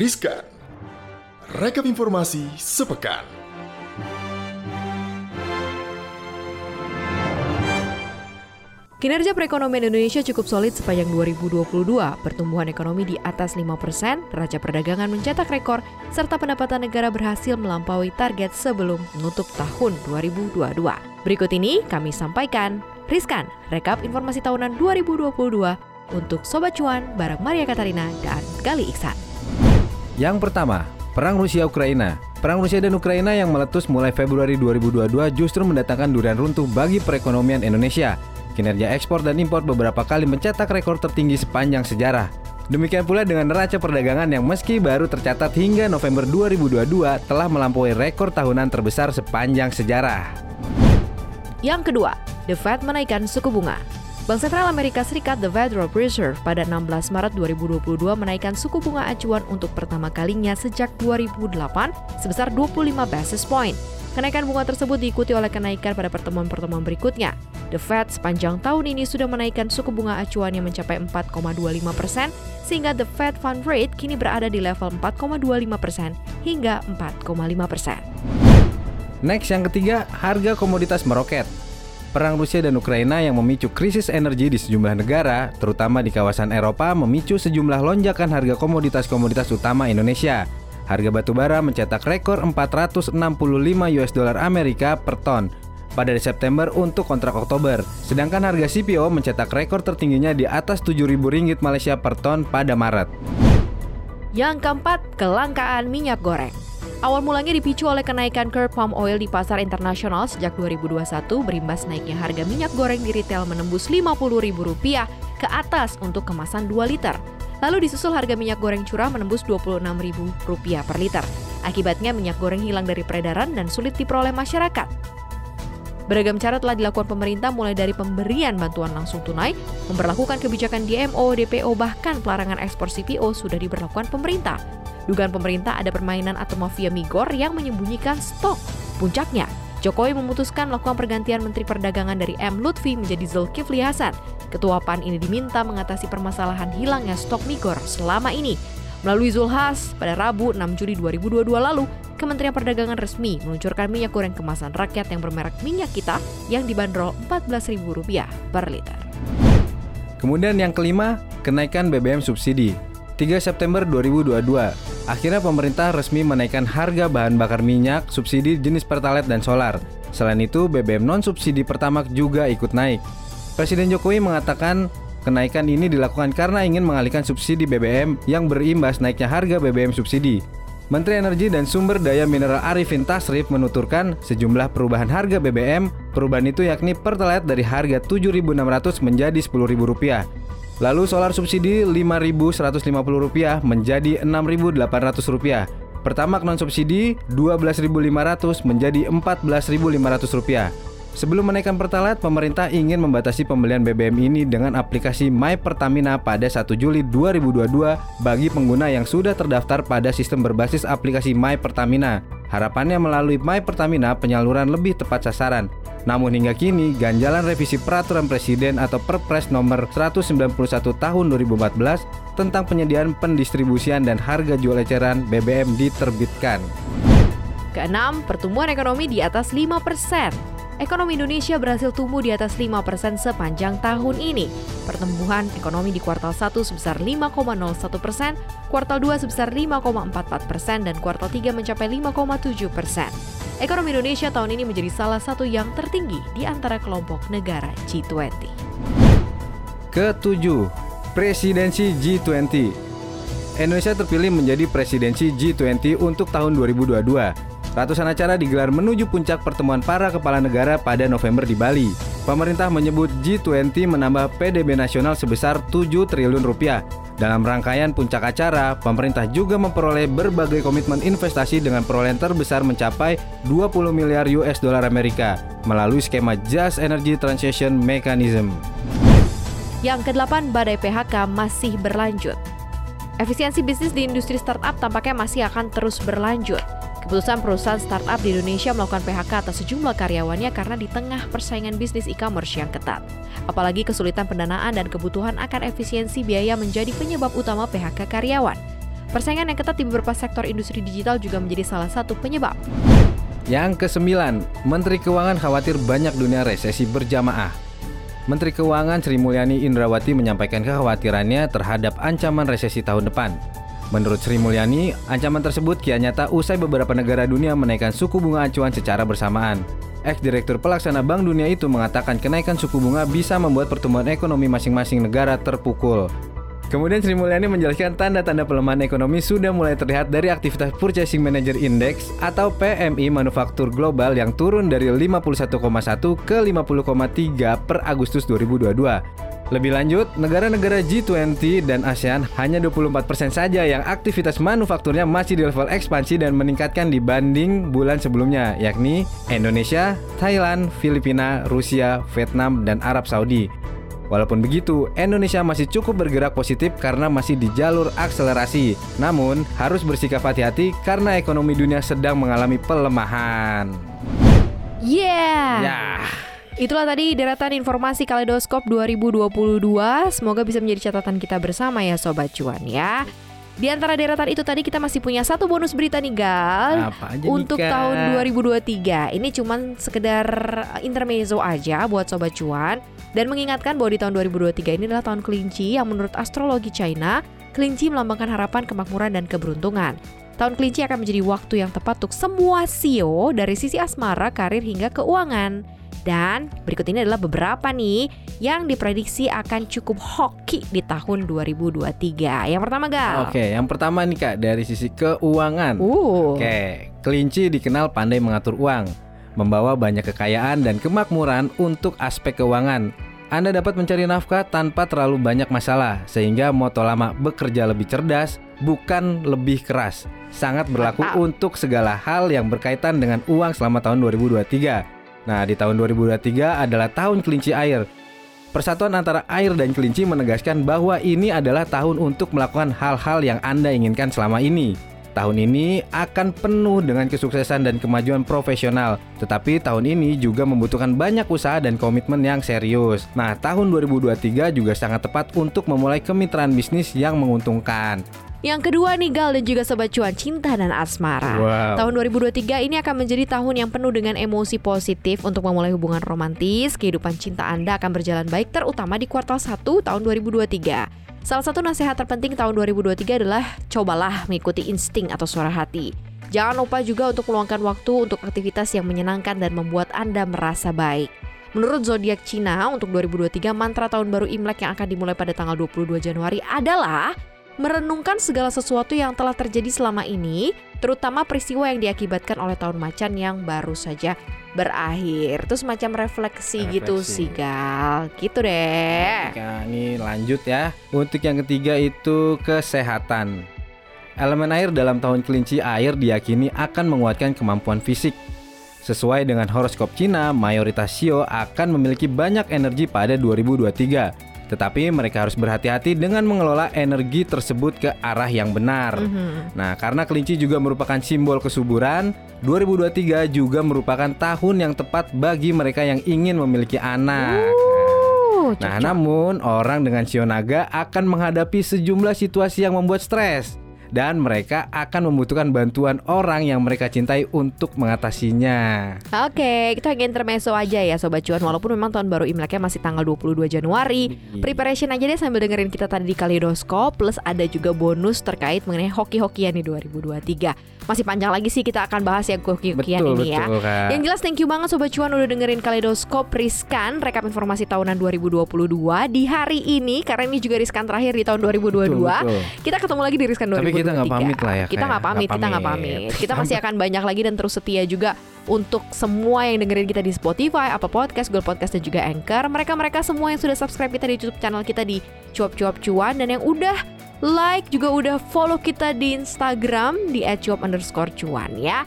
Riskan. Rekap informasi sepekan. Kinerja perekonomian Indonesia cukup solid sepanjang 2022. Pertumbuhan ekonomi di atas 5 persen, neraca perdagangan mencetak rekor, serta pendapatan negara berhasil melampaui target sebelum menutup tahun 2022. Berikut ini kami sampaikan Riskan, rekap informasi tahunan 2022 untuk Sobat Cuan bareng Maria Katarina dan Gali Iksan. Yang pertama, Perang Rusia-Ukraina. Perang Rusia dan Ukraina yang meletus mulai Februari 2022 justru mendatangkan durian runtuh bagi perekonomian Indonesia. Kinerja ekspor dan impor beberapa kali mencetak rekor tertinggi sepanjang sejarah. Demikian pula dengan neraca perdagangan yang meski baru tercatat hingga November 2022 telah melampaui rekor tahunan terbesar sepanjang sejarah. Yang kedua, The Fed menaikkan suku bunga. Bank Sentral Amerika Serikat The Federal Reserve pada 16 Maret 2022 menaikkan suku bunga acuan untuk pertama kalinya sejak 2008 sebesar 25 basis point. Kenaikan bunga tersebut diikuti oleh kenaikan pada pertemuan-pertemuan berikutnya. The Fed sepanjang tahun ini sudah menaikkan suku bunga acuan yang mencapai 4,25 persen, sehingga The Fed Fund Rate kini berada di level 4,25 persen hingga 4,5 persen. Next yang ketiga, harga komoditas meroket. Perang Rusia dan Ukraina yang memicu krisis energi di sejumlah negara, terutama di kawasan Eropa, memicu sejumlah lonjakan harga komoditas-komoditas utama Indonesia. Harga batu bara mencetak rekor 465 US dollar Amerika per ton pada September untuk kontrak Oktober. Sedangkan harga CPO mencetak rekor tertingginya di atas 7.000 ringgit Malaysia per ton pada Maret. Yang keempat, kelangkaan minyak goreng. Awal mulanya dipicu oleh kenaikan curve palm oil di pasar internasional sejak 2021 berimbas naiknya harga minyak goreng di retail menembus Rp50.000 ke atas untuk kemasan 2 liter. Lalu disusul harga minyak goreng curah menembus Rp26.000 per liter. Akibatnya minyak goreng hilang dari peredaran dan sulit diperoleh masyarakat. Beragam cara telah dilakukan pemerintah mulai dari pemberian bantuan langsung tunai, memperlakukan kebijakan DMO, DPO, bahkan pelarangan ekspor CPO sudah diberlakukan pemerintah. Dugaan pemerintah ada permainan atau mafia migor yang menyembunyikan stok. Puncaknya, Jokowi memutuskan melakukan pergantian Menteri Perdagangan dari M. Lutfi menjadi Zulkifli Hasan. Ketua PAN ini diminta mengatasi permasalahan hilangnya stok migor selama ini. Melalui Zulhas, pada Rabu 6 Juli 2022 lalu, Kementerian Perdagangan resmi meluncurkan minyak goreng kemasan rakyat yang bermerek minyak kita yang dibanderol Rp14.000 per liter. Kemudian yang kelima, kenaikan BBM subsidi. 3 September 2022, akhirnya pemerintah resmi menaikkan harga bahan bakar minyak subsidi jenis Pertalite dan solar. Selain itu, BBM non-subsidi Pertamax juga ikut naik. Presiden Jokowi mengatakan kenaikan ini dilakukan karena ingin mengalihkan subsidi BBM yang berimbas naiknya harga BBM subsidi. Menteri Energi dan Sumber Daya Mineral Arifin Tasrif menuturkan sejumlah perubahan harga BBM. Perubahan itu yakni Pertalite dari harga Rp7.600 menjadi Rp10.000. Lalu solar subsidi Rp5.150 menjadi Rp6.800. Pertamax non subsidi Rp12.500 menjadi Rp14.500. Sebelum menaikkan Pertalite, pemerintah ingin membatasi pembelian BBM ini dengan aplikasi My Pertamina pada 1 Juli 2022 bagi pengguna yang sudah terdaftar pada sistem berbasis aplikasi My Pertamina. Harapannya melalui My Pertamina penyaluran lebih tepat sasaran. Namun hingga kini, ganjalan revisi peraturan presiden atau Perpres nomor 191 tahun 2014 tentang penyediaan pendistribusian dan harga jual eceran BBM diterbitkan. Keenam, pertumbuhan ekonomi di atas 5 persen ekonomi Indonesia berhasil tumbuh di atas 5% sepanjang tahun ini. Pertumbuhan ekonomi di kuartal 1 sebesar 5,01 persen, kuartal 2 sebesar 5,44 persen, dan kuartal 3 mencapai 5,7 persen. Ekonomi Indonesia tahun ini menjadi salah satu yang tertinggi di antara kelompok negara G20. Ketujuh, Presidensi G20 Indonesia terpilih menjadi presidensi G20 untuk tahun 2022. Ratusan acara digelar menuju puncak pertemuan para kepala negara pada November di Bali. Pemerintah menyebut G20 menambah PDB nasional sebesar 7 triliun rupiah. Dalam rangkaian puncak acara, pemerintah juga memperoleh berbagai komitmen investasi dengan perolehan terbesar mencapai 20 miliar US dollar Amerika melalui skema Just Energy Transition Mechanism. Yang kedelapan, badai PHK masih berlanjut. Efisiensi bisnis di industri startup tampaknya masih akan terus berlanjut. Keputusan perusahaan startup di Indonesia melakukan PHK atas sejumlah karyawannya karena di tengah persaingan bisnis e-commerce yang ketat. Apalagi kesulitan pendanaan dan kebutuhan akan efisiensi biaya menjadi penyebab utama PHK karyawan. Persaingan yang ketat di beberapa sektor industri digital juga menjadi salah satu penyebab. Yang kesembilan, Menteri Keuangan khawatir banyak dunia resesi berjamaah. Menteri Keuangan Sri Mulyani Indrawati menyampaikan kekhawatirannya terhadap ancaman resesi tahun depan. Menurut Sri Mulyani, ancaman tersebut kian nyata usai beberapa negara dunia menaikkan suku bunga acuan secara bersamaan. Ex-direktur pelaksana Bank Dunia itu mengatakan kenaikan suku bunga bisa membuat pertumbuhan ekonomi masing-masing negara terpukul. Kemudian Sri Mulyani menjelaskan tanda-tanda pelemahan ekonomi sudah mulai terlihat dari aktivitas Purchasing Manager Index atau PMI manufaktur global yang turun dari 51,1 ke 50,3 per Agustus 2022. Lebih lanjut, negara-negara G20 dan ASEAN hanya 24% saja yang aktivitas manufakturnya masih di level ekspansi dan meningkatkan dibanding bulan sebelumnya, yakni Indonesia, Thailand, Filipina, Rusia, Vietnam, dan Arab Saudi. Walaupun begitu, Indonesia masih cukup bergerak positif karena masih di jalur akselerasi. Namun, harus bersikap hati-hati karena ekonomi dunia sedang mengalami pelemahan. Yeah. Ya. Itulah tadi deretan informasi Kaleidoskop 2022. Semoga bisa menjadi catatan kita bersama ya Sobat Cuan ya. Di antara deretan itu tadi kita masih punya satu bonus berita nih Gal. Apa aja Untuk nih, tahun 2023 Ini cuman sekedar intermezzo aja buat Sobat Cuan. Dan mengingatkan bahwa di tahun 2023 ini adalah tahun kelinci Yang menurut astrologi China Kelinci melambangkan harapan, kemakmuran, dan keberuntungan. Tahun kelinci akan menjadi waktu yang tepat untuk semua CEO Dari sisi asmara, karir, hingga keuangan dan berikut ini adalah beberapa nih yang diprediksi akan cukup hoki di tahun 2023. Yang pertama Gal. Oke, yang pertama nih Kak dari sisi keuangan. Uh. Oke, kelinci dikenal pandai mengatur uang, membawa banyak kekayaan dan kemakmuran untuk aspek keuangan. Anda dapat mencari nafkah tanpa terlalu banyak masalah, sehingga moto lama bekerja lebih cerdas, bukan lebih keras. Sangat berlaku untuk segala hal yang berkaitan dengan uang selama tahun 2023. Nah, di tahun 2023 adalah tahun kelinci air. Persatuan antara air dan kelinci menegaskan bahwa ini adalah tahun untuk melakukan hal-hal yang Anda inginkan selama ini. Tahun ini akan penuh dengan kesuksesan dan kemajuan profesional, tetapi tahun ini juga membutuhkan banyak usaha dan komitmen yang serius. Nah, tahun 2023 juga sangat tepat untuk memulai kemitraan bisnis yang menguntungkan. Yang kedua nih Gal dan juga Sobat Cuan Cinta dan Asmara. Wow. Tahun 2023 ini akan menjadi tahun yang penuh dengan emosi positif. Untuk memulai hubungan romantis Kehidupan cinta Anda akan berjalan baik Terutama di kuartal 1 tahun 2023 Salah satu nasihat terpenting tahun 2023 adalah Cobalah mengikuti insting atau suara hati. Jangan lupa juga untuk meluangkan waktu untuk aktivitas yang menyenangkan dan membuat Anda merasa baik. Menurut zodiak Cina untuk 2023 mantra tahun baru Imlek yang akan dimulai pada tanggal 22 Januari adalah merenungkan segala sesuatu yang telah terjadi selama ini, terutama peristiwa yang diakibatkan oleh tahun macan yang baru saja berakhir. Itu semacam refleksi, gitu Refleksi. sih, Gal. Gitu deh. Nah, ini lanjut ya. Untuk yang ketiga itu kesehatan. Elemen air dalam tahun kelinci air diyakini akan menguatkan kemampuan fisik. Sesuai dengan horoskop Cina, mayoritas Sio akan memiliki banyak energi pada 2023. Tetapi mereka harus berhati-hati dengan mengelola energi tersebut ke arah yang benar. Mhm. Nah, karena kelinci juga merupakan simbol kesuburan, 2023 juga merupakan tahun yang tepat bagi mereka yang ingin memiliki anak. Uh, Nah, cocok. namun orang dengan sio naga akan menghadapi sejumlah situasi yang membuat stres dan mereka akan membutuhkan bantuan orang yang mereka cintai untuk mengatasinya. Oke, kita hanya intermezzo aja ya Sobat Cuan. Walaupun memang tahun baru Imleknya masih tanggal 22 Januari. Preparation aja deh sambil dengerin kita tadi di Kaleidoskop. Plus ada juga bonus terkait mengenai hoki-hokian di 2023 Masih panjang lagi sih kita akan bahas yang hoki-hokian Betul, ini ya. betul, Kak. Yang jelas thank you banget Sobat Cuan udah dengerin Kaleidoskop. Riskan Rekap informasi tahunan 2022 di hari ini. Karena ini juga Riskan terakhir di tahun 2022 Betul, betul. Kita ketemu lagi di Riskan 2023 Tapi kita nggak pamit lah ya, Kita nggak pamit, Nggak kita nggak pamit. pamit Kita masih akan banyak lagi dan terus setia juga untuk semua yang dengerin kita di Spotify, Apple Podcast, Google Podcast dan juga Anchor. Mereka-mereka semua yang sudah subscribe kita di YouTube channel kita di cuap-cuap cuan dan yang udah like juga udah follow kita di Instagram di @cuap underscore cuan ya.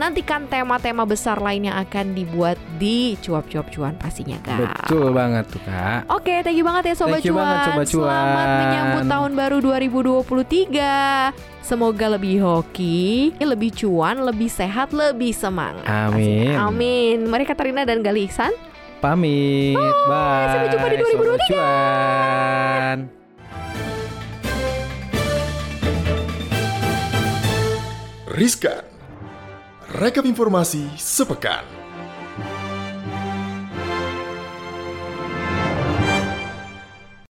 Nantikan tema-tema besar lain yang akan dibuat di cuap-cuap cuan pastinya kak. Betul banget tuh, Kak. Oke, thank you banget ya Sobat Thank you Cuan. banget, Sobat Selamat Cuan. menyambut tahun baru 2023. Semoga lebih hoki, lebih cuan, lebih sehat, lebih semangat. Amin. Amin. Mari Katarina dan Gali Ihsan. Pamit. Bye. sampai jumpa di Sobat Cuan. riskan. Rekap informasi sepekan.